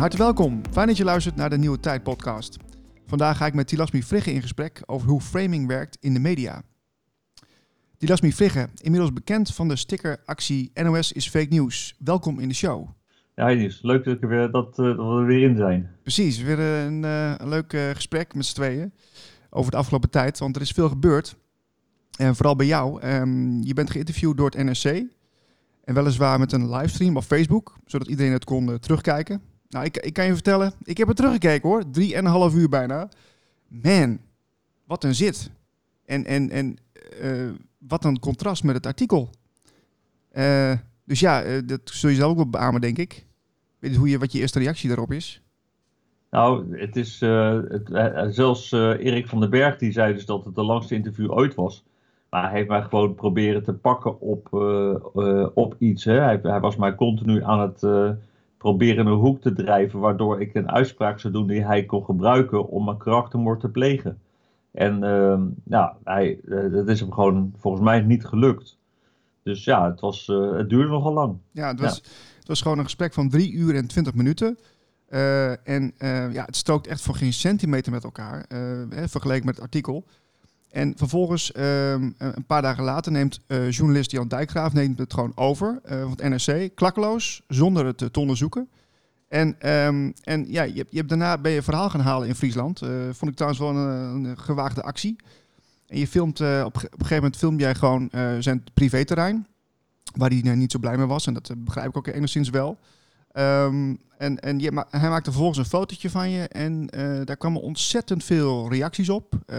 Van harte welkom. Fijn dat je luistert naar de Nieuwe Tijd podcast. Vandaag ga ik met Tilasmi Vrigge in gesprek over hoe framing werkt in de media. Tilasmi Vrigge, inmiddels bekend van de stickeractie NOS is fake news. Welkom in de show. Ja, Niels, leuk dat, ik er weer, dat, uh, dat we er weer in zijn. Precies, weer een, uh, een leuk uh, gesprek met z'n tweeën over de afgelopen tijd, want er is veel gebeurd. En vooral bij jou. Um, je bent geïnterviewd door het NRC. En weliswaar met een livestream op Facebook, zodat iedereen het kon terugkijken. Nou, ik, ik kan je vertellen, ik heb het teruggekeken hoor. Drie en een half uur bijna. Man, wat een zit. En, en, en uh, wat een contrast met het artikel. Uh, dus ja, uh, dat zul je zelf ook wel beamen, denk ik. Weet hoe je, wat je eerste reactie daarop is? Nou, het is het, zelfs Erik van den Berg die zei dus dat het de langste interview ooit was. Maar hij heeft mij gewoon proberen te pakken op, op iets. Hè. Hij, hij, was mij continu aan het proberen een hoek te drijven, waardoor ik een uitspraak zou doen die hij kon gebruiken om een karaktermoord te plegen. En uh, ja, hij, uh, dat is hem gewoon volgens mij niet gelukt. Dus ja, het, was, uh, het duurde nogal lang. Ja, het was, ja. het was gewoon een gesprek van drie uur en twintig minuten. Uh, en ja, het strookt echt voor geen centimeter met elkaar, hè, vergeleken met het artikel. En vervolgens, um, een paar dagen later, neemt uh, journalist Jan Dijkgraaf neemt het gewoon over uh, van het NRC, klakkeloos, zonder het te onderzoeken. En, um, en ja, je, je hebt daarna ben je verhaal gaan halen in Friesland. Uh, vond ik trouwens wel een, een, gewaagde actie. En je filmt, op, op, een gegeven moment film jij gewoon zijn privéterrein, waar hij niet zo blij mee was. En dat begrijp ik ook enigszins wel. Um, en en je, hij maakte vervolgens een fotootje van je en uh, daar kwamen ontzettend veel reacties op. Uh,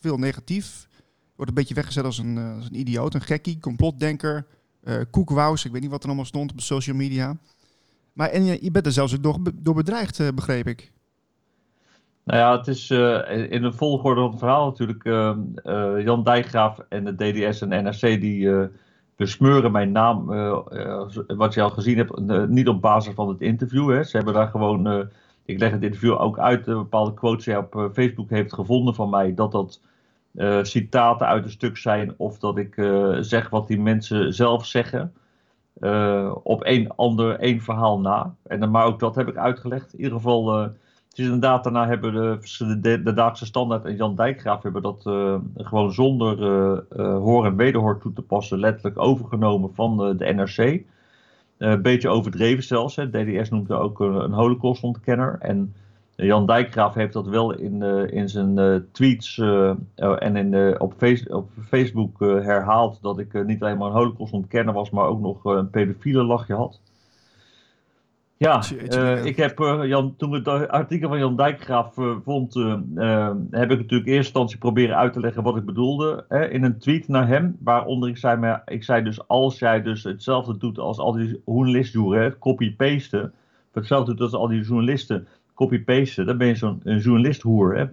veel negatief. Wordt een beetje weggezet als een, uh, als een idioot, een gekkie, complotdenker, koekwous. Ik weet niet wat er allemaal stond op social media. Maar en je, je bent er zelfs door, door bedreigd, begreep ik. Nou ja, het is in de volgorde van het verhaal natuurlijk. Jan Dijkgraaf en de DDS en NRC die besmeuren mijn naam, uh, uh, wat je al gezien hebt, uh, niet op basis van het interview. Ze hebben daar gewoon, ik leg het interview ook uit, bepaalde quotes die op Facebook heeft gevonden van mij, dat dat citaten uit een stuk zijn of dat ik zeg wat die mensen zelf zeggen. op één ander, één verhaal na. En, maar ook dat heb ik uitgelegd. In ieder geval is inderdaad, daarna hebben de, de, de Daagse Standaard en Jan Dijkgraaf hebben dat uh, gewoon zonder uh, hoor en wederhoor toe te passen letterlijk overgenomen van de NRC. Een beetje overdreven zelfs. Hè. DDS noemt er ook een holocaustontkenner. En Jan Dijkgraaf heeft dat wel in, in zijn tweets en in, op, op, Facebook herhaald dat ik niet alleen maar een holocaustontkenner was, maar ook nog een pedofiele lachje had. Ja, uh, ik heb uh, Jan, toen ik het artikel van Jan Dijkgraaf uh, vond, heb ik natuurlijk in eerste instantie proberen uit te leggen wat ik bedoelde. Hè, in een tweet naar hem, waaronder ik zei, maar, ik zei dus als jij dus hetzelfde doet als al die journalisten, copy-pasten, hetzelfde doet als al die journalisten, copy-pasten, dan ben je zo'n journalisthoer,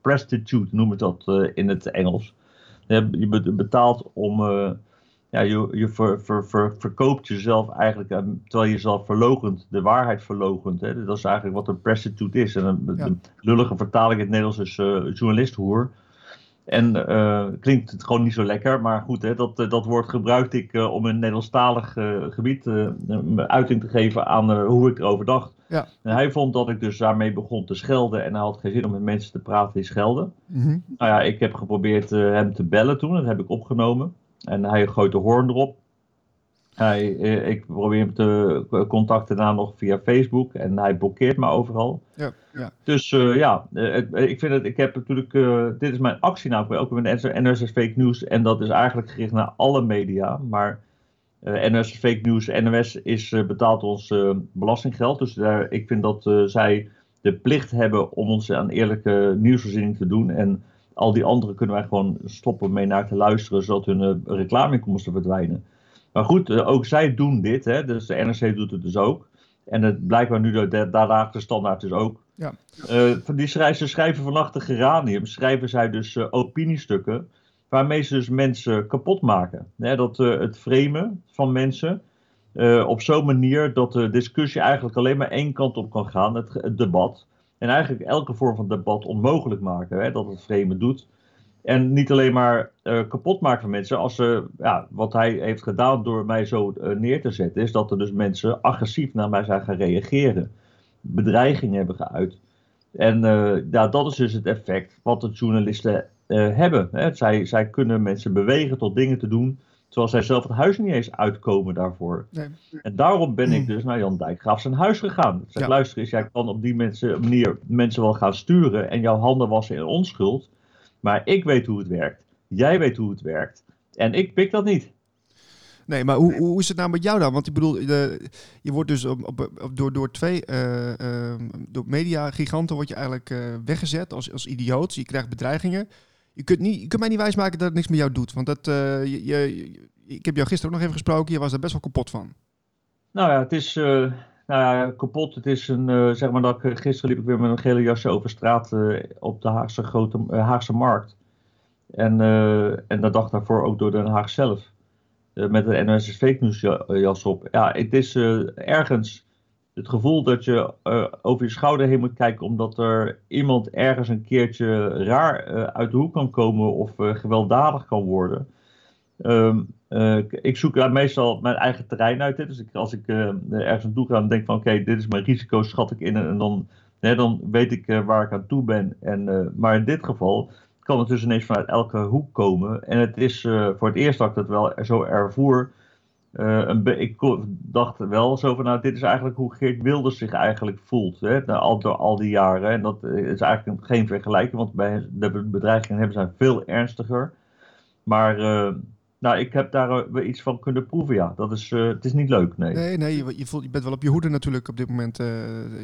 prostitute noemen we dat in het Engels. Je betaalt om ja, je, je ver, ver, ver, verkoopt jezelf eigenlijk, uh, terwijl je jezelf verlogent, de waarheid verlogent. Hè? Dat is eigenlijk wat een prostitute is. En een, ja. lullige vertaling in het Nederlands is uh, journalisthoer. En uh, klinkt het gewoon niet zo lekker, maar goed, hè, dat, dat woord gebruikte ik om in Nederlandstalig gebied uiting te geven aan hoe ik erover dacht. Ja. En hij vond dat ik dus daarmee begon te schelden en hij had geen zin om met mensen te praten die schelden. Mm -hmm. Nou ja, ik heb geprobeerd hem te bellen toen, dat heb ik opgenomen. En hij gooit de hoorn erop. Hij, eh, ik probeer hem te contacten daarna nog via Facebook en hij blokkeert me overal. Ja, ja. Dus uh, ja, uh, ik vind het, ik heb natuurlijk, uh, dit is mijn actie nou, ook met NRS Fake News en dat is eigenlijk gericht naar alle media, maar NRS Fake News, NOS is, betaalt ons belastinggeld, dus daar, ik vind dat zij de plicht hebben om ons aan eerlijke nieuwsvoorziening te doen en al die anderen kunnen wij gewoon stoppen mee naar te luisteren, zodat hun uh, reclameinkomsten verdwijnen. Maar goed, uh, ook zij doen dit, hè, dus de NRC doet het dus ook. En het blijkbaar nu de, de, de standaard dus ook. Ja. Uh, die schrijven, ze schrijven vannacht de geranium, schrijven zij dus opiniestukken, waarmee ze dus mensen kapot maken. Dat het framen van mensen op zo'n manier dat de discussie eigenlijk alleen maar één kant op kan gaan, het, het debat. En eigenlijk elke vorm van debat onmogelijk maken. Hè, dat het vreemde doet. En niet alleen maar uh, kapot maken van mensen. Als ze, ja, wat hij heeft gedaan door mij zo uh, neer te zetten, is dat er dus mensen agressief naar mij zijn gaan reageren. bedreigingen hebben geuit. En ja, dat is dus het effect wat de journalisten hebben. Hè. Zij, zij kunnen mensen bewegen tot dingen te doen Terwijl zij zelf het huis niet eens uitkomen daarvoor. Nee. En daarom ben ik dus naar Jan Dijkgraaf zijn huis gegaan. Ik zeg, luister eens, jij kan op die mensen, manier mensen wel gaan sturen en jouw handen wassen in onschuld. Maar ik weet hoe het werkt. Jij weet hoe het werkt. En ik pik dat niet. Nee, maar hoe, hoe is het nou met jou dan? Want ik bedoel, de, je wordt dus op, op, door, door twee uh, uh, door media-giganten word je eigenlijk uh, weggezet als, als idioot. Je krijgt bedreigingen je kunt, niet, je mij niet wijsmaken dat het niks met jou doet. Want dat, uh, je, ik heb jou gisteren ook nog even gesproken. Je was er best wel kapot van. Nou ja, het is uh, nou ja, kapot. Het is een, uh, zeg maar dat ik, gisteren liep ik weer met een gele jasje over straat op de Haagse, grote, Haagse markt. En, en dag daarvoor ook door Den Haag zelf. met Fake News jas op. Ja, het is ergens het gevoel dat je uh, over je schouder heen moet kijken omdat er iemand ergens een keertje raar uh, uit de hoek kan komen of uh, gewelddadig kan worden. Um, ik zoek daar meestal mijn eigen terrein uit. Hè. Dus ik, als ik ergens naartoe ga en denk van oké, dit is mijn risico, schat ik in en dan, hè, dan weet ik waar ik aan toe ben. En, maar in dit geval kan het dus ineens vanuit elke hoek komen. En het is voor het eerst dat ik dat wel zo ervoer een ik dacht wel zo van, nou, dit is eigenlijk hoe Geert Wilders zich eigenlijk voelt. Hè, al, door al die jaren. En dat is eigenlijk geen vergelijking, want bij de bedreigingen hebben zijn veel ernstiger. Maar uh, nou, ik heb daar iets van kunnen proeven, ja. Dat is, het is niet leuk, nee. Nee, nee je, je, voelt, je bent wel op je hoede natuurlijk op dit moment.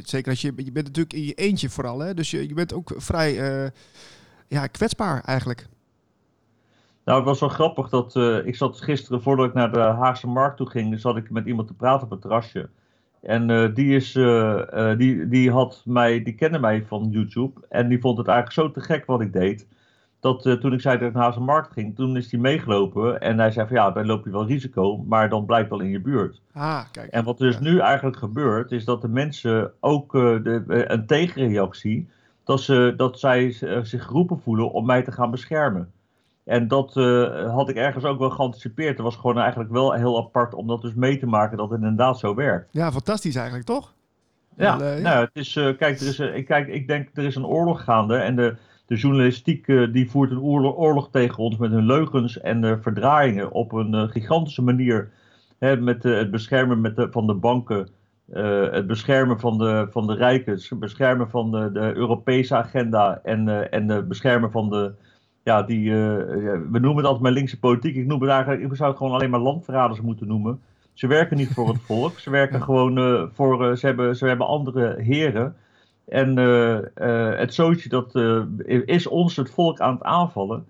zeker als je, je bent natuurlijk in je eentje vooral, hè. Dus je, je bent ook vrij ja, kwetsbaar eigenlijk. Nou, het was wel grappig dat uh, ik zat gisteren voordat ik naar de Haagse Markt toe ging, zat ik met iemand te praten op het terrasje. En uh, die, is, uh, die, die, had mij, die kende mij van YouTube en die vond het eigenlijk zo te gek wat ik deed. Dat toen ik zei dat ik naar Haagse Markt ging, toen is hij meegelopen en hij zei van ja, dan loop je wel risico, maar dan blijft wel in je buurt. Ah, kijk. En wat dus nu eigenlijk gebeurt, is dat de mensen ook de, een tegenreactie, dat, ze, dat zij zich geroepen voelen om mij te gaan beschermen. En dat uh, had ik ergens ook wel geanticipeerd. Het was gewoon eigenlijk wel heel apart om dat dus mee te maken dat het inderdaad zo werkt. Ja, fantastisch eigenlijk, toch? Ja, uh, ja. nou, het is, uh, kijk, er is, ik, kijk, ik denk er is een oorlog gaande en de, de journalistiek die voert een oorlog, oorlog, tegen ons met hun leugens en verdraaiingen op een gigantische manier. Hè, met het beschermen met de, van de banken, het beschermen van de, van de rijken, het beschermen van de, de Europese agenda en, en het beschermen van de ja, die, uh, we noemen het altijd maar linkse politiek. Ik noem het eigenlijk, ik zou het gewoon alleen maar landverraders moeten noemen. Ze werken niet voor het volk. Ze werken gewoon uh, voor, uh, ze, hebben, ze hebben andere heren. En het zootje dat is ons het volk aan het aanvallen.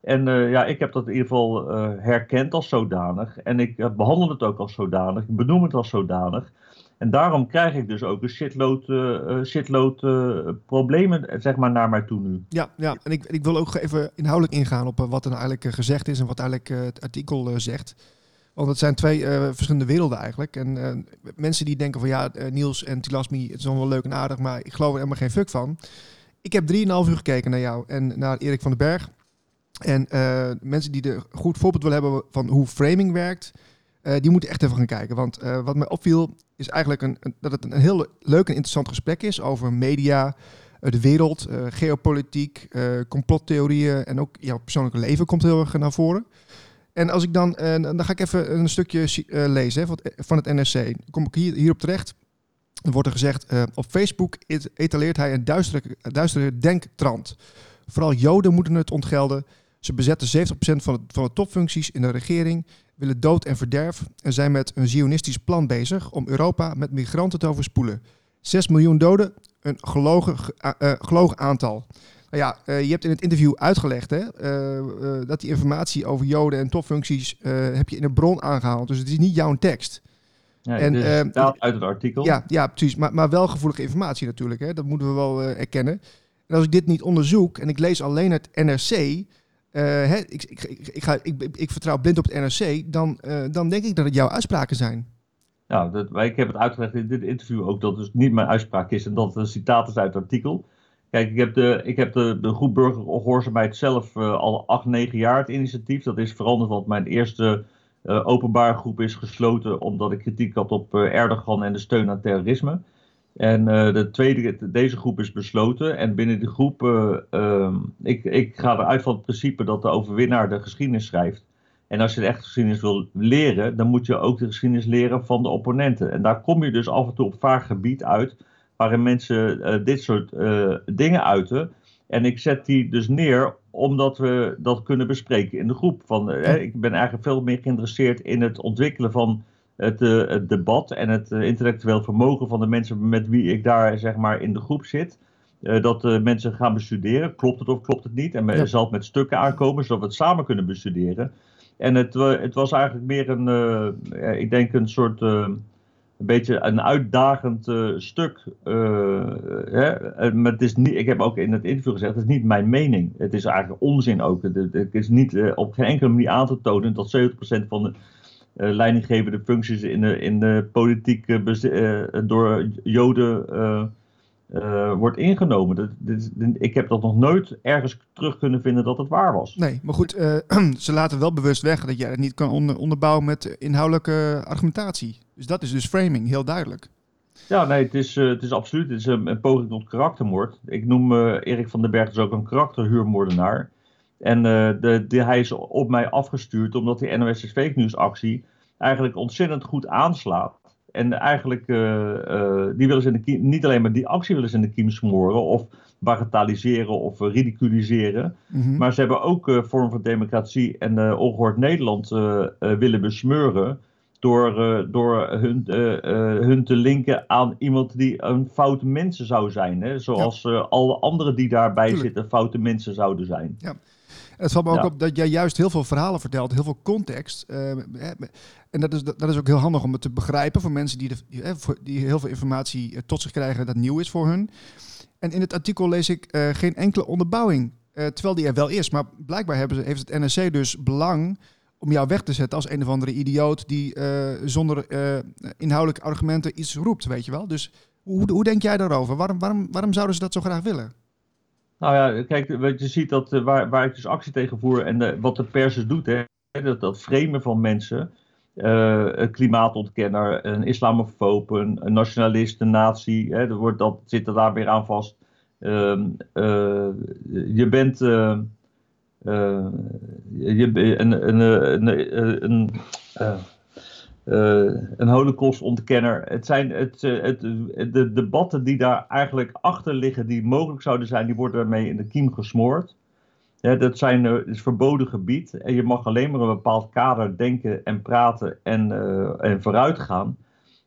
En ja, ik heb dat in ieder geval herkend als zodanig. En ik behandel het ook als zodanig. Ik benoem het als zodanig. En daarom krijg ik dus ook een shitload, uh, shitload uh, problemen zeg maar, naar mij toe nu. Ja, ja. en ik, ik wil ook even inhoudelijk ingaan op wat er nou eigenlijk gezegd is en wat eigenlijk het artikel zegt. Want het zijn twee verschillende werelden eigenlijk. En mensen die denken van ja, Niels en Tilasmi, het is allemaal wel leuk en aardig, maar ik geloof er helemaal geen fuck van. Ik heb 3,5 uur gekeken naar jou en naar Erik van den Berg. En mensen die er goed voorbeeld willen hebben van hoe framing werkt, die moeten echt even gaan kijken. Want wat mij opviel, is eigenlijk een, dat het een heel leuk en interessant gesprek is over media, eh, de wereld, geopolitiek, complottheorieën en ook jouw persoonlijke leven komt heel erg naar voren. En als ik dan, dan ga ik even een stukje lezen hè, van het NRC. Dan kom ik hier, hierop terecht. Er wordt er gezegd, op Facebook etaleert hij een duistere, duistere denktrand. Vooral Joden moeten het ontgelden. Ze bezetten 70% van, van de topfuncties in de regering willen dood en verderf en zijn met een zionistisch plan bezig om Europa met migranten te overspoelen. 6 miljoen doden, een gelogen, uh, gelogen aantal. Nou ja, uh, je hebt in het interview uitgelegd hè, uh, dat die informatie over joden en topfuncties heb je in een bron aangehaald. Dus het is niet jouw tekst. Ja, en, uit het artikel. Ja, ja precies. Maar, maar wel gevoelige informatie natuurlijk. Hè. Dat moeten we wel erkennen. En als ik dit niet onderzoek en ik lees alleen het NRC, uh, hè, ik, ik, ik, ga, ik, vertrouw blind op het NRC, dan, uh, dan denk ik dat het jouw uitspraken zijn. Nou, dat, ik heb het uitgelegd in dit interview ook dat het niet mijn uitspraak is en dat het een citaat is uit het artikel. Kijk, ik heb de, ik heb de, groep burgergehoorzaamheid zelf uh, al acht, negen jaar het initiatief. Dat is veranderd, want mijn eerste openbare groep is gesloten omdat ik kritiek had op Erdogan en de steun aan terrorisme. En de tweede, deze groep is besloten. En binnen die groep, uh, ik, ik ga eruit van het principe dat de overwinnaar de geschiedenis schrijft. En als je de echte geschiedenis wil leren, dan moet je ook de geschiedenis leren van de opponenten. En daar kom je dus af en toe op vaag gebied uit, waarin mensen dit soort dingen uiten. En ik zet die dus neer omdat we dat kunnen bespreken in de groep. Van, eh, ik ben eigenlijk veel meer geïnteresseerd in het ontwikkelen van het, uh, het debat en het uh, intellectueel vermogen van de mensen met wie ik daar zeg maar in de groep zit. dat mensen gaan bestuderen. Klopt het of klopt het niet? En ja. zal het met stukken aankomen, zodat we het samen kunnen bestuderen. En het, het was eigenlijk meer een, ik denk een soort een beetje een uitdagend uh, stuk. Uh, hè? Eh, maar het is niet, ik heb ook in het interview gezegd, het is niet mijn mening. Het is eigenlijk onzin ook. Het, het is niet uh, op geen enkele manier aan te tonen dat 70% van de leidinggevende functies in de, in de politiek door Joden uh, wordt ingenomen. Dat, dit, ik heb dat nog nooit ergens terug kunnen vinden dat het waar was. Nee, maar goed, uh, ze laten wel bewust weg dat jij het niet kan onder, onderbouwen met inhoudelijke argumentatie. Dus dat is dus framing, heel duidelijk. Ja, nee, het is, uh, het is absoluut het is een, een poging tot karaktermoord. Ik noem Erik van den Berg dus ook een karakterhuurmoordenaar. En de, de, hij is op mij afgestuurd omdat die NOS Fake News actie eigenlijk ontzettend goed aanslaat en eigenlijk, uh, uh, die willen ze in de kiem, niet alleen maar die actie willen ze in de kiem smoren of bagatelliseren of ridiculiseren. Mm Maar ze hebben ook uh, vorm van democratie en uh, ongehoord Nederland willen besmeuren. Door, door hun, hun te linken aan iemand die een foute mensen zou zijn. Hè? Zoals ja. alle anderen die daarbij Tuurlijk. zitten foute mensen zouden zijn. Ja. Het valt me ook op dat jij juist heel veel verhalen vertelt, heel veel context. Uh, en dat is, dat is ook heel handig om het te begrijpen voor mensen die, de, die, die heel veel informatie eh, tot zich krijgen dat nieuw is voor hun. En in het artikel lees ik uh, geen enkele onderbouwing, terwijl die er wel is. Maar blijkbaar hebben ze, heeft het NRC dus belang om jou weg te zetten als een of andere idioot die zonder inhoudelijke argumenten iets roept, weet je wel. Dus hoe, hoe denk jij daarover? Waarom, waarom, waarom zouden ze dat zo graag willen? Nou ja, kijk, je ziet dat uh, waar, waar ik dus actie tegen voer en wat de pers dus doet, hè, dat, dat framen van mensen, uh, een klimaatontkenner, een islamofoob, een, nationalist, een nazi, hè, dat, wordt, dat zit er daar weer aan vast. Uh, je bent je, een, een, een, een een holocaustontkenner. Het zijn het, uh, het, de debatten die daar eigenlijk achter liggen, die mogelijk zouden zijn, die worden daarmee in de kiem gesmoord. Ja, dat zijn, uh, is verboden gebied en je mag alleen maar een bepaald kader denken en praten en, en vooruit gaan.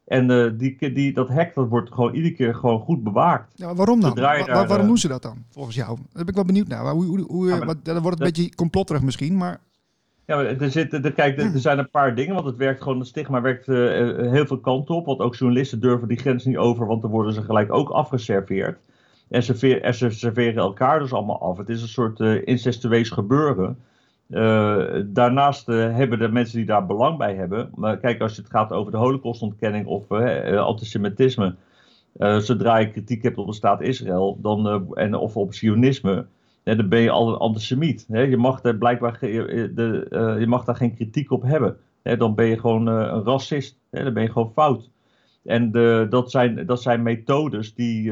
En die, die, dat hek dat wordt gewoon iedere keer gewoon goed bewaakt. Ja, waarom dan? Waar, waarom doen ze dat dan, volgens jou? Daar ben ik wel benieuwd naar. Hoe, hoe, hoe, ja, maar, dan wordt het een beetje complotterig misschien, maar... Ja, er, zitten, er, kijk, er, zijn een paar dingen, want het werkt gewoon, het stigma werkt uh, heel veel kanten op. Want ook journalisten durven die grens niet over, want dan worden ze gelijk ook afgeserveerd. En ze, en ze serveren elkaar dus allemaal af. Het is een soort uh, incestueus gebeuren. Daarnaast hebben de mensen die daar belang bij hebben. Maar kijk, als het gaat over de holocaustontkenning of antisemitisme. zodra je kritiek hebt op de staat Israël dan, en, of op sionisme dan ben je al een antisemiet. Je, mag daar blijkbaar de, uh, je mag daar geen kritiek op hebben. Dan ben je gewoon een racist. Dan ben je gewoon fout. En de, dat, zijn, dat zijn methodes die,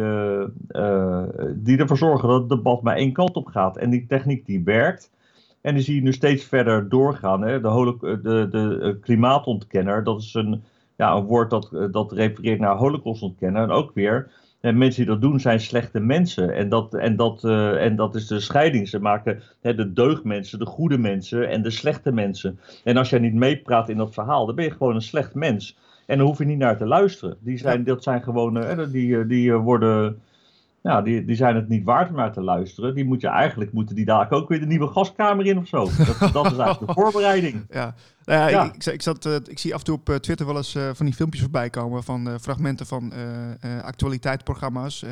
die ervoor zorgen dat het debat maar één kant op gaat. En die techniek die werkt. En die zie je nu steeds verder doorgaan. Hè? De, de, de klimaatontkenner, dat is een, ja, een woord dat, dat refereert naar holocaustontkenner. En ook weer en mensen die dat doen zijn slechte mensen. En dat, en dat, uh, en dat is de scheiding. Ze maken hè, de deugdmensen, de goede mensen en de slechte mensen. En als jij niet meepraat in dat verhaal, dan ben je gewoon een slecht mens. En dan hoef je niet naar te luisteren. Die zijn, dat zijn gewoon, uh, die, eh, die worden ja, die, die zijn het niet waard om naar te luisteren. Die moet je eigenlijk, moeten die daar ook weer de nieuwe gaskamer in of zo. Dat, dat is eigenlijk de voorbereiding. Ja, nou ja, Ik, ik, zat, uh, ik zie af en toe op uh, Twitter wel eens uh, van die filmpjes voorbij komen van fragmenten van actualiteitsprogramma's,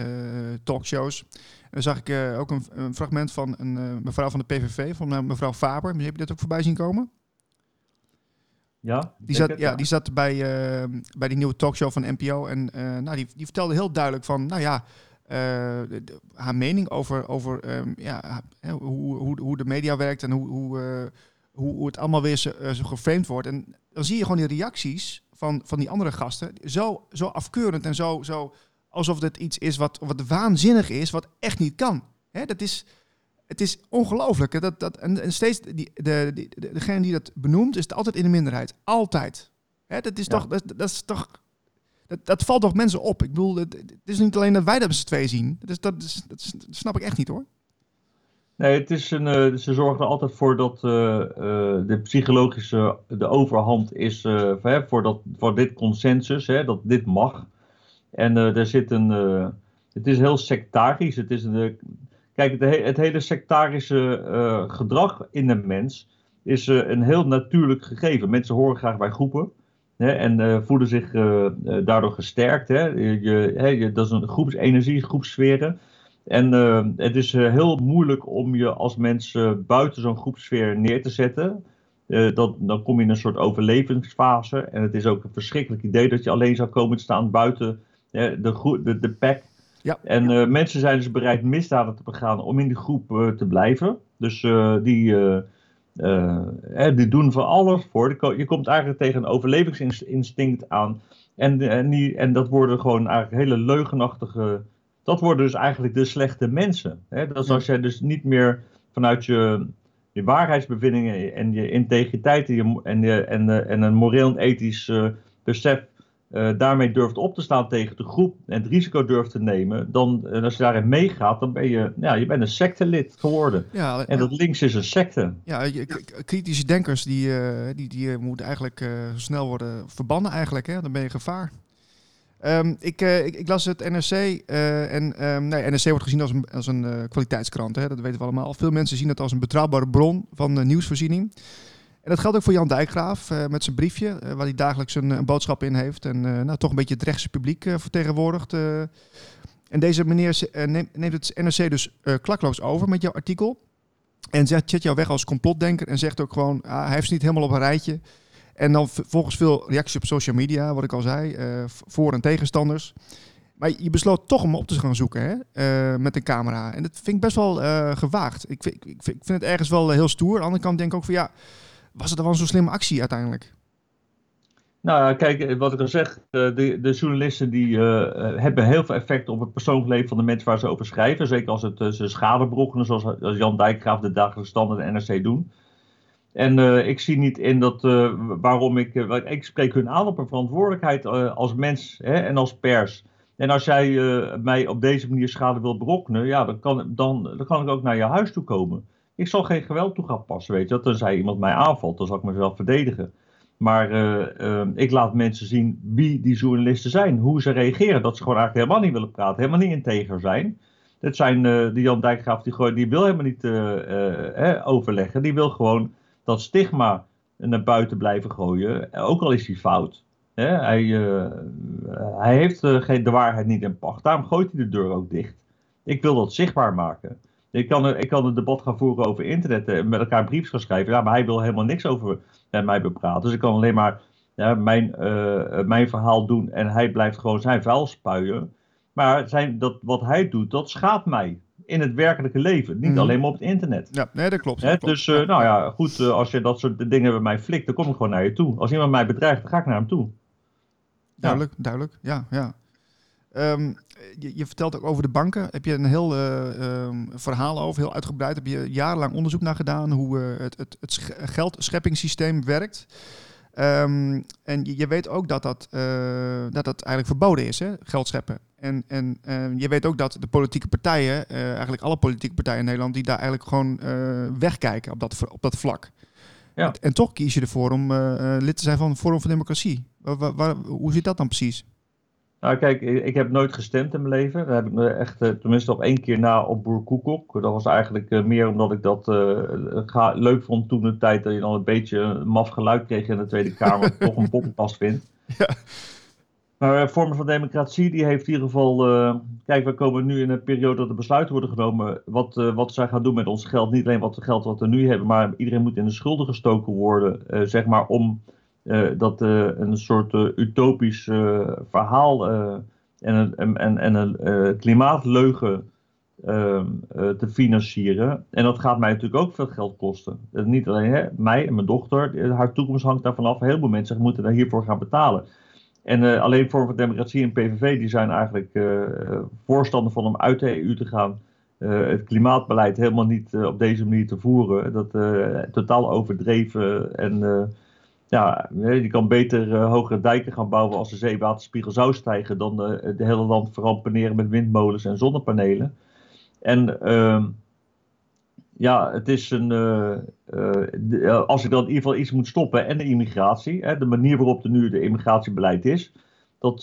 talkshows. En dan zag ik ook een, een, fragment van een mevrouw van de PVV, van mevrouw Faber. Heb je dat ook voorbij zien komen? Ja, die zat, ja, die zat bij, bij die nieuwe talkshow van NPO. En nou, die, die vertelde heel duidelijk van, nou ja, uh, haar mening over, over um, ja, hoe, hoe, hoe de media werkt en hoe, hoe, uh, hoe, het allemaal weer zo, uh, zo geframed wordt. En dan zie je gewoon die reacties van, van die andere gasten zo, zo afkeurend en zo, zo alsof dit iets is wat, wat waanzinnig is, wat echt niet kan. Hè, dat is, het is ongelooflijk. Dat, dat, en, en steeds, die, de, de, de, degene die dat benoemt, is altijd in de minderheid. Altijd. Hè, dat is toch, dat, dat is toch dat, dat, valt toch mensen op. Ik bedoel, het, is niet alleen dat wij dat z'n twee zien. Dat, is, dat, is, dat, snap ik echt niet hoor. Nee, het is een, uh, ze zorgen er altijd voor dat uh, uh, de psychologische de overhand is voor, dat, voor dit consensus, hè, dat dit mag. En er zit een, het is heel sectarisch. Het is een, kijk, het, het, hele sectarische gedrag in de mens is een heel natuurlijk gegeven. Mensen horen graag bij groepen. Hè, en voelen zich daardoor gesterkt. Hè. Je, hè, je, dat is een groepsenergie, groepsferen. En het is heel moeilijk om je als mens buiten zo'n groepsfeer neer te zetten. Dat, dan kom je in een soort overlevingsfase. En het is ook een verschrikkelijk idee dat je alleen zou komen te staan buiten de, de, de pack. Ja. En mensen zijn dus bereid misdaden te begaan om in die groep te blijven. Dus die, die doen voor alles voor. Je komt eigenlijk tegen een overlevingsinstinct aan. En, en, die, en dat worden gewoon eigenlijk hele leugenachtige dat worden dus eigenlijk de slechte mensen. Hè? Dat is als jij dus niet meer vanuit je, je waarheidsbevindingen en je integriteit en, je, en, je, en, en een moreel en ethisch uh, besef uh, daarmee durft op te staan tegen de groep en het risico durft te nemen, dan en als je daarin meegaat, dan ben je, ja, je bent een sectelid geworden. Ja, en dat links is een secte. Ja, kritische denkers die, uh, die, die moeten eigenlijk snel worden verbannen eigenlijk. Hè? Dan ben je gevaar. Um, ik, ik, ik, las het NRC en um, nee, NRC wordt gezien als een, als een kwaliteitskrant, hè, dat weten we allemaal. Veel mensen zien het als een betrouwbare bron van nieuwsvoorziening. En dat geldt ook voor Jan Dijkgraaf met zijn briefje, waar hij dagelijks een, een, boodschap in heeft. En nou, toch een beetje het rechtse publiek vertegenwoordigt. en deze meneer neemt, neemt, het NRC dus klakloos over met jouw artikel. En zet, jou weg als complotdenker en zegt ook gewoon, ah, hij heeft niet helemaal op een rijtje. En dan volgens veel reacties op social media, wat ik al zei, voor- en tegenstanders. Maar je besloot toch om op te gaan zoeken hè? Met een camera. En dat vind ik best wel uh, gewaagd. Ik vind, ik, vind, ik vind het ergens wel heel stoer. Aan de andere kant denk ik ook van ja, was het dan wel zo'n slimme actie uiteindelijk? Nou, kijk, wat ik al zeg, de, de journalisten die hebben heel veel effect op het persoonlijk leven van de mensen waar ze over schrijven. Zeker als het ze schade berokkenen, zoals Jan Dijkgraaf de dagelijkse standaard en NRC doen. En ik zie niet in dat waarom ik. Ik spreek hun aan op een verantwoordelijkheid als mens hè, en als pers. En als jij mij op deze manier schade wilt berokkenen, ja, dan kan, dan, dan kan ik ook naar je huis toe komen. Ik zal geen geweld toe gaan passen, weet je. Dat tenzij iemand mij aanvalt, dan zal ik mezelf verdedigen. Maar ik laat mensen zien wie die journalisten zijn, hoe ze reageren. Dat ze gewoon eigenlijk helemaal niet willen praten, helemaal niet integer zijn. Dat zijn de Jan Dijkgraaf, die, die wil helemaal niet overleggen. Die wil gewoon dat stigma naar buiten blijven gooien, ook al is hij fout. Hij, hij heeft uh, de waarheid niet in pacht. Daarom gooit hij de deur ook dicht. Ik wil dat zichtbaar maken. Ik kan, ik kan een debat gaan voeren over internet en met elkaar briefs gaan schrijven. Ja, maar hij wil helemaal niks over mij bepraten. Dus ik kan alleen maar ja, mijn, uh, mijn verhaal doen en hij blijft gewoon zijn vuil spuien. Maar zijn, dat, wat hij doet, dat schaadt mij in het werkelijke leven. Niet mhm. alleen maar op het internet. Ja, nee, dat klopt. Dat Dus uh, nou ja, goed, uh, als je dat soort dingen bij mij flikt, dan kom ik gewoon naar je toe. Als iemand mij bedreigt, dan ga ik naar hem toe. Duidelijk, ja. duidelijk. Ja, ja. Um, je, je, vertelt ook over de banken. Heb je een heel uh, um, verhaal over, heel uitgebreid. Heb je jarenlang onderzoek naar gedaan hoe het, het, het geldscheppingssysteem werkt. Um, en je, je, weet ook dat dat, dat dat eigenlijk verboden is, hè? geld scheppen. En, en je weet ook dat de politieke partijen, eigenlijk alle politieke partijen in Nederland, die daar eigenlijk gewoon wegkijken op dat, op dat vlak. Ja. En, en, toch kies je ervoor om lid te zijn van Forum voor Democratie. Waar, waar, hoe zit dat dan precies? Nou, kijk, ik heb nooit gestemd in mijn leven. Daar heb ik me echt, tenminste op één keer na op Boer Koekoek. Dat was eigenlijk meer omdat ik dat leuk vond toen de tijd dat je dan een beetje een maf geluid kreeg in de Tweede Kamer. toch een poppenpas vindt. Ja. Maar uh, vormen van democratie, die heeft in ieder geval. Uh, kijk, we komen nu in een periode dat er besluiten worden genomen. Wat, uh, wat zij gaan doen met ons geld. Niet alleen wat het geld wat we nu hebben, maar iedereen moet in de schulden gestoken worden. zeg maar om dat een soort utopisch verhaal en een, en, en een klimaatleugen ehm, te financieren. En dat gaat mij natuurlijk ook veel geld kosten. niet alleen hè, mij en mijn dochter, haar toekomst hangt daarvan af. Heel veel mensen moeten daar hiervoor gaan betalen. En alleen Vorm van Democratie en PVV die zijn eigenlijk voorstander van om uit de EU te gaan. het klimaatbeleid helemaal niet op deze manier te voeren. Dat totaal overdreven en ja, je kan beter uh, hogere dijken gaan bouwen als de zeewaterspiegel zou stijgen dan de, de hele land verrampeneren met windmolens en zonnepanelen. En uh, ja, het is een. Uh, als ik dan in ieder geval iets moet stoppen en de immigratie, hè, de manier waarop er nu de immigratiebeleid is, dat,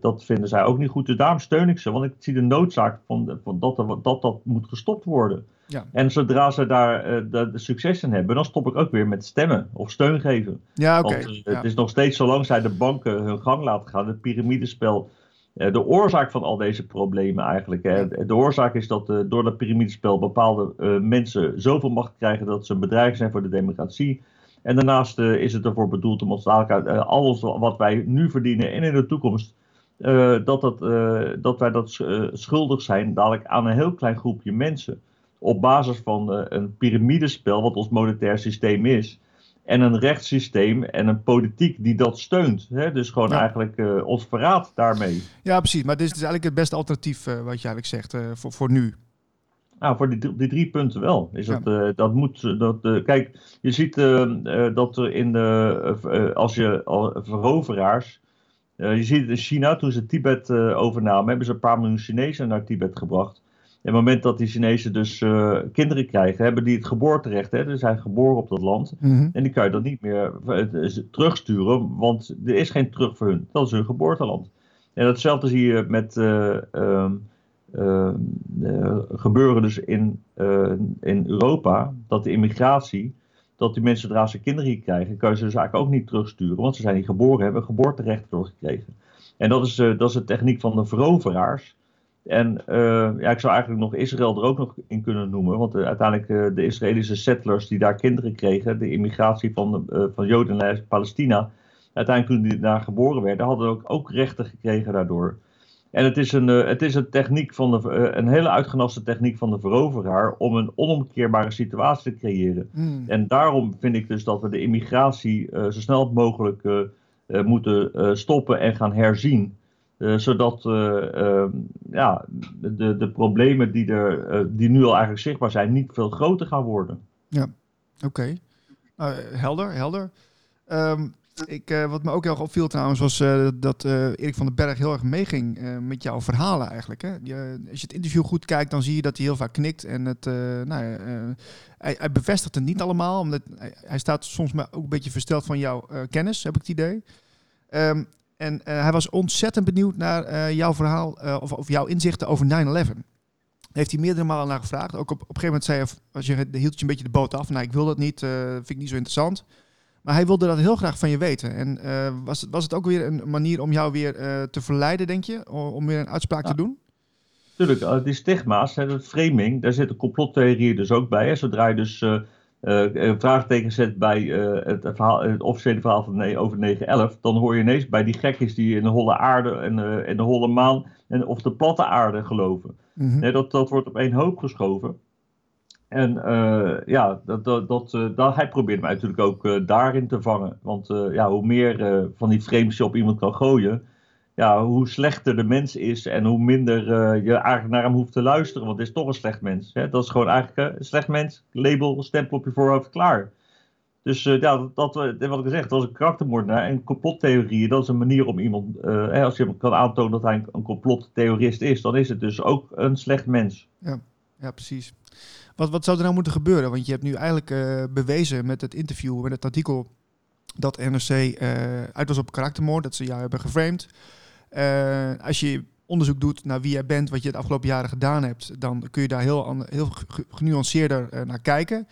dat vinden zij ook niet goed. Dus daarom steun ik ze, want ik zie de noodzaak van, van dat, dat dat moet gestopt worden. Ja. En zodra ze daar uh, de, de, succes in hebben, dan stop ik ook weer met stemmen of steun geven. Ja, oké. Want uh, het is nog steeds zolang zij de banken hun gang laten gaan, het piramidespel, uh, de oorzaak van al deze problemen eigenlijk. Hè. De oorzaak is dat door dat piramidespel bepaalde mensen zoveel macht krijgen dat ze een bedreiging zijn voor de democratie. En daarnaast is het ervoor bedoeld om ons dadelijk alles wat wij nu verdienen en in de toekomst dat, dat, dat wij dat schuldig zijn dadelijk aan een heel klein groepje mensen op basis van een piramidespel, wat ons monetair systeem is. En een rechtssysteem en een politiek die dat steunt. Hè? Dus gewoon eigenlijk uh, ons verraad daarmee. Ja, precies. Maar dit is eigenlijk het beste alternatief, uh, wat je eigenlijk zegt, voor, voor nu. Nou, voor die, die drie punten wel. Is ja. dat, dat moet, dat, kijk, je ziet dat er in de, als je veroveraars, je ziet in China, toen ze Tibet overnamen, hebben ze een paar miljoen Chinezen naar Tibet gebracht het moment dat die Chinezen dus uh, kinderen krijgen, hebben die het geboorterecht. Hè? Ze zijn geboren op dat land. Mm-hmm. En die kan je dan niet meer terugsturen, want er is geen terug voor hun. Dat is hun geboorteland. En hetzelfde zie je met uh, gebeuren dus in, in Europa. Dat de immigratie, dat die mensen zodra ze kinderen hier krijgen, kan je ze dus eigenlijk ook niet terugsturen. Want ze zijn hier geboren, hebben geboorterecht doorgekregen. En dat is, dat is de techniek van de veroveraars. En ja, ik zou eigenlijk nog Israël er ook nog in kunnen noemen. Want uiteindelijk de Israëlische settlers die daar kinderen kregen, de immigratie van, van Joden naar Palestina, uiteindelijk toen die daar geboren werden, hadden ook, ook rechten gekregen daardoor. En het is een, het is een techniek van de, een hele uitgenaste techniek van de veroveraar om een onomkeerbare situatie te creëren. Mm. En daarom vind ik dus dat we de immigratie zo snel mogelijk moeten stoppen en gaan herzien. Zodat uh, ja, de, de problemen die, er, die nu al eigenlijk zichtbaar zijn, niet veel groter gaan worden. Ja, oké. Okay. helder, helder. Um, ik, wat me ook heel erg opviel trouwens, was dat Erik van den Berg heel erg meeging met jouw verhalen eigenlijk. Hè? Je, als je het interview goed kijkt, dan zie je dat hij heel vaak knikt. En het, nou, hij, hij, bevestigt het niet allemaal, omdat hij, staat soms maar ook een beetje versteld van jouw kennis, heb ik het idee. Um, en hij was ontzettend benieuwd naar jouw verhaal of, of, jouw inzichten over 9-11. Heeft hij meerdere malen naar gevraagd. Ook op, op een gegeven moment zei hij, als je, hield je een beetje de boot af. Nou, ik wil dat niet, vind ik niet zo interessant. Maar hij wilde dat heel graag van je weten. En was, het, was het ook weer een manier om jou weer te verleiden, denk je? Om weer een uitspraak ja. te doen? Tuurlijk, die stigma's, het framing, daar zitten complottheorieën dus ook bij. Hè. Zodra je dus uh, een vraagteken zet bij uh, het, verhaal, het officiële verhaal van, nee, over 9-11, dan hoor je ineens bij die gekjes die in de holle aarde en, uh, en de holle maan en, of de platte aarde geloven. Nee, dat, dat wordt op één hoop geschoven. En ja, dat, dat, dat, dat, hij probeert mij natuurlijk ook daarin te vangen. Want ja, hoe meer van die frames je op iemand kan gooien, ja, hoe slechter de mens is en hoe minder je eigenlijk naar hem hoeft te luisteren. Want het is toch een slecht mens. Hè? Dat is gewoon eigenlijk een slecht mens. Label, stempel op je voorhoofd, klaar. Dus ja, dat, wat ik gezegd, dat was een karaktermoordenaar. En complottheorieën, dat is een manier om iemand, als je kan aantonen dat hij een, een complottheorist is, dan is het dus ook een slecht mens. Ja, ja precies. Wat, wat zou er nou moeten gebeuren? Want je hebt nu eigenlijk bewezen met het interview, met het artikel, dat NRC uit was op karaktermoord, dat ze jou hebben geframed. Uh, als je onderzoek doet naar wie jij bent, wat je het afgelopen jaren gedaan hebt, dan kun je daar heel, heel genuanceerder naar kijken.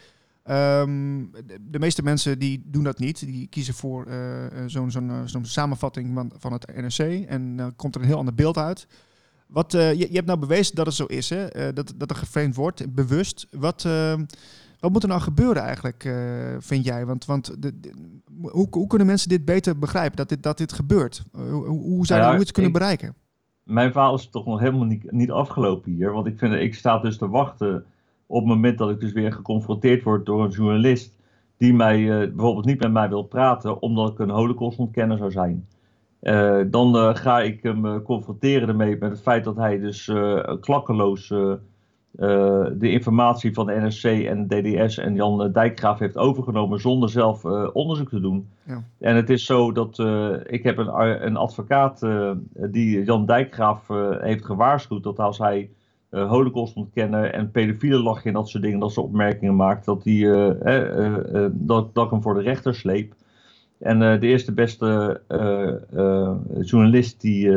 Um, de, de, meeste mensen die doen dat niet. Die kiezen voor zo'n samenvatting van, van het NRC en dan komt er een heel ander beeld uit. Wat, je, je, hebt nou bewezen dat het zo is, hè? dat, dat er geframed wordt, bewust. Wat, ehm, wat moet er nou gebeuren eigenlijk, vind jij? Want, want de, de, hoe, hoe, kunnen mensen dit beter begrijpen, dat dit, dat dit gebeurt? Hoe, hoe zou nou ja, het kunnen ik, bereiken? Mijn verhaal is toch nog helemaal niet, niet afgelopen hier. Want ik, vind, ik sta dus te wachten op het moment dat ik dus weer geconfronteerd word door een journalist... die mij bijvoorbeeld niet met mij wil praten omdat ik een holocaustontkenner zou zijn. Dan ga ik hem confronteren ermee met het feit dat hij dus klakkeloos de informatie van de NRC en DDS en Jan Dijkgraaf heeft overgenomen zonder zelf onderzoek te doen. Ja. En het is zo dat ik heb een, een advocaat die Jan Dijkgraaf heeft gewaarschuwd dat als hij holocaust ontkennen en pedofielen lachen en dat soort dingen, dat ze opmerkingen maakt, dat, die, dat, dat ik hem voor de rechter sleep. En de eerste beste journalist die,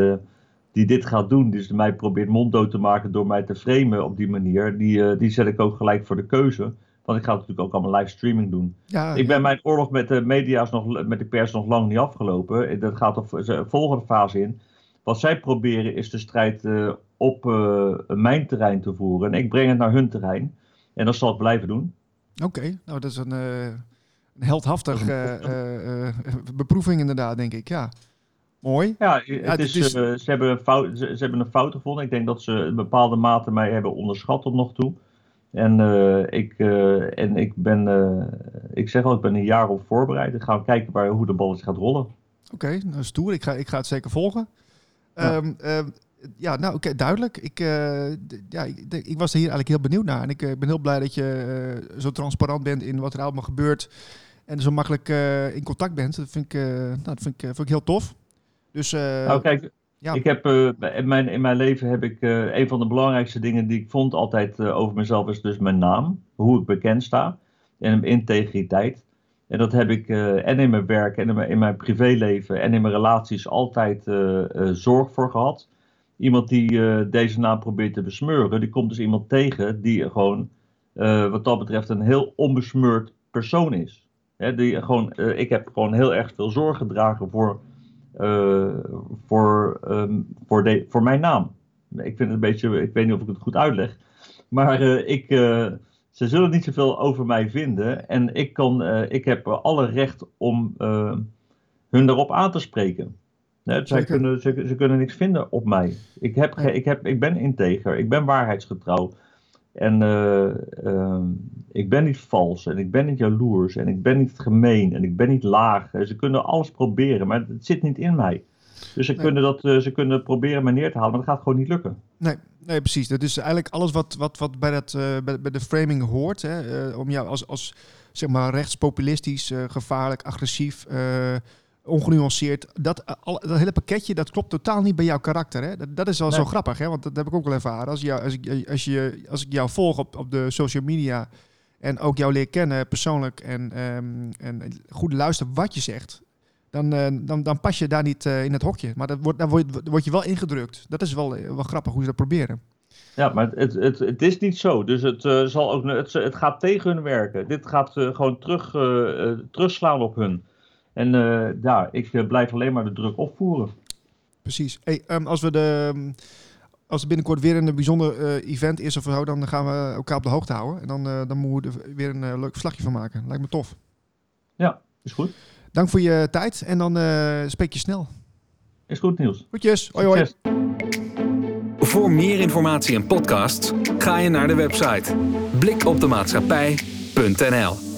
die dit gaat doen, die dus mij probeert monddood te maken door mij te framen op die manier, die, die zet ik ook gelijk voor de keuze. Want ik ga natuurlijk ook allemaal livestreaming doen. Ja, ik ben mijn oorlog met de media's nog, met de pers nog lang niet afgelopen. Dat gaat op de volgende fase in. Wat zij proberen is de strijd op uh, mijn terrein te voeren. En ik breng het naar hun terrein. En dat zal ik blijven doen. Oké, nou dat is een, uh, een heldhaftig uh, beproeving inderdaad, denk ik. Ja. Mooi. Ja, het is, is... ze, hebben een fout, ze, hebben een fout gevonden. Ik denk dat ze in bepaalde mate mij hebben onderschat tot nog toe. En, ik, en ik ben, ik zeg al, ik ben een jaar op voorbereid. Ik ga kijken waar, hoe de bal gaat rollen. Oké, okay, nou stoer. Ik ga, ik ga het zeker volgen. Ja. Um, ja, nou oké, duidelijk. Ik, uh, ja, ik, ik, was er hier eigenlijk heel benieuwd naar. En ik uh, ben heel blij dat je uh, zo transparant bent in wat er allemaal gebeurt. En zo makkelijk in contact bent. Dat vind ik, nou, dat vind ik, vind ik heel tof. Dus, nou kijk, ja. ik heb, in, mijn, in mijn leven heb ik een van de belangrijkste dingen die ik vond altijd over mezelf is dus mijn naam. Hoe ik bekend sta. En mijn integriteit. En dat heb ik en in mijn werk en in mijn, in mijn privéleven en in mijn relaties altijd zorg voor gehad iemand die eh, deze naam probeert te besmeuren, die komt dus iemand tegen die gewoon, uh, wat dat betreft, een heel onbesmeurd persoon is. die gewoon, uh, ik heb gewoon heel erg veel zorg gedragen voor, voor, um, voor, de, voor mijn naam. Ik vind het een beetje, ik weet niet of ik het goed uitleg, maar ik, ze zullen niet zoveel over mij vinden en ik, kan, ik heb alle recht om hun daarop aan te spreken. Nee, zij kunnen, ze, ze, kunnen niks vinden op mij. Ik, heb, ik, heb, ik ben integer, ik ben waarheidsgetrouw. En uh, uh, ik ben niet vals en ik ben niet jaloers en ik ben niet gemeen en ik ben niet laag. Ze kunnen alles proberen, maar het zit niet in mij. Dus ze, kunnen, dat, uh, ze kunnen proberen me neer te halen, maar dat gaat gewoon niet lukken. Nee, nee precies. Dat is eigenlijk alles wat, wat, wat bij, dat, bij, bij, de framing hoort. Hè, om jou als, als zeg maar rechtspopulistisch, gevaarlijk, agressief ongenuanceerd. Dat, eh, al, dat hele pakketje, dat klopt totaal niet bij jouw karakter. Hè? Dat, dat is wel zo grappig, hè? want dat heb ik ook wel ervaren. Als, jou, als, ik, als, je, als ik jou volg op, op de social media en ook jou leer kennen persoonlijk en, um, en goed luister wat je zegt, dan, uh, dan, dan pas je daar niet uh, in het hokje. Maar dat wordt, dan word, word je wel ingedrukt. Dat is wel, wel grappig hoe ze dat proberen. Ja, maar het, het, het is niet zo. Dus het, uh, zal ook, het, het gaat tegen hun werken. Dit gaat gewoon terug, terugslaan op hun. En uh, ja, ik eh, blijf alleen maar de druk opvoeren. Precies. Hey, um, als we de. Ehm, als er binnenkort weer een bijzonder uh, event is of zo, dan gaan we elkaar op de hoogte houden. En dan, uh, dan moeten we er weer een leuk verslagje van maken. Lijkt me tof. Ja, is goed. Dank voor je tijd en dan spreek je snel. Is goed, Niels. Goedjes. Hoi, hoi. Voor meer informatie en podcasts ga je naar de website blikopdemaatschappij.nl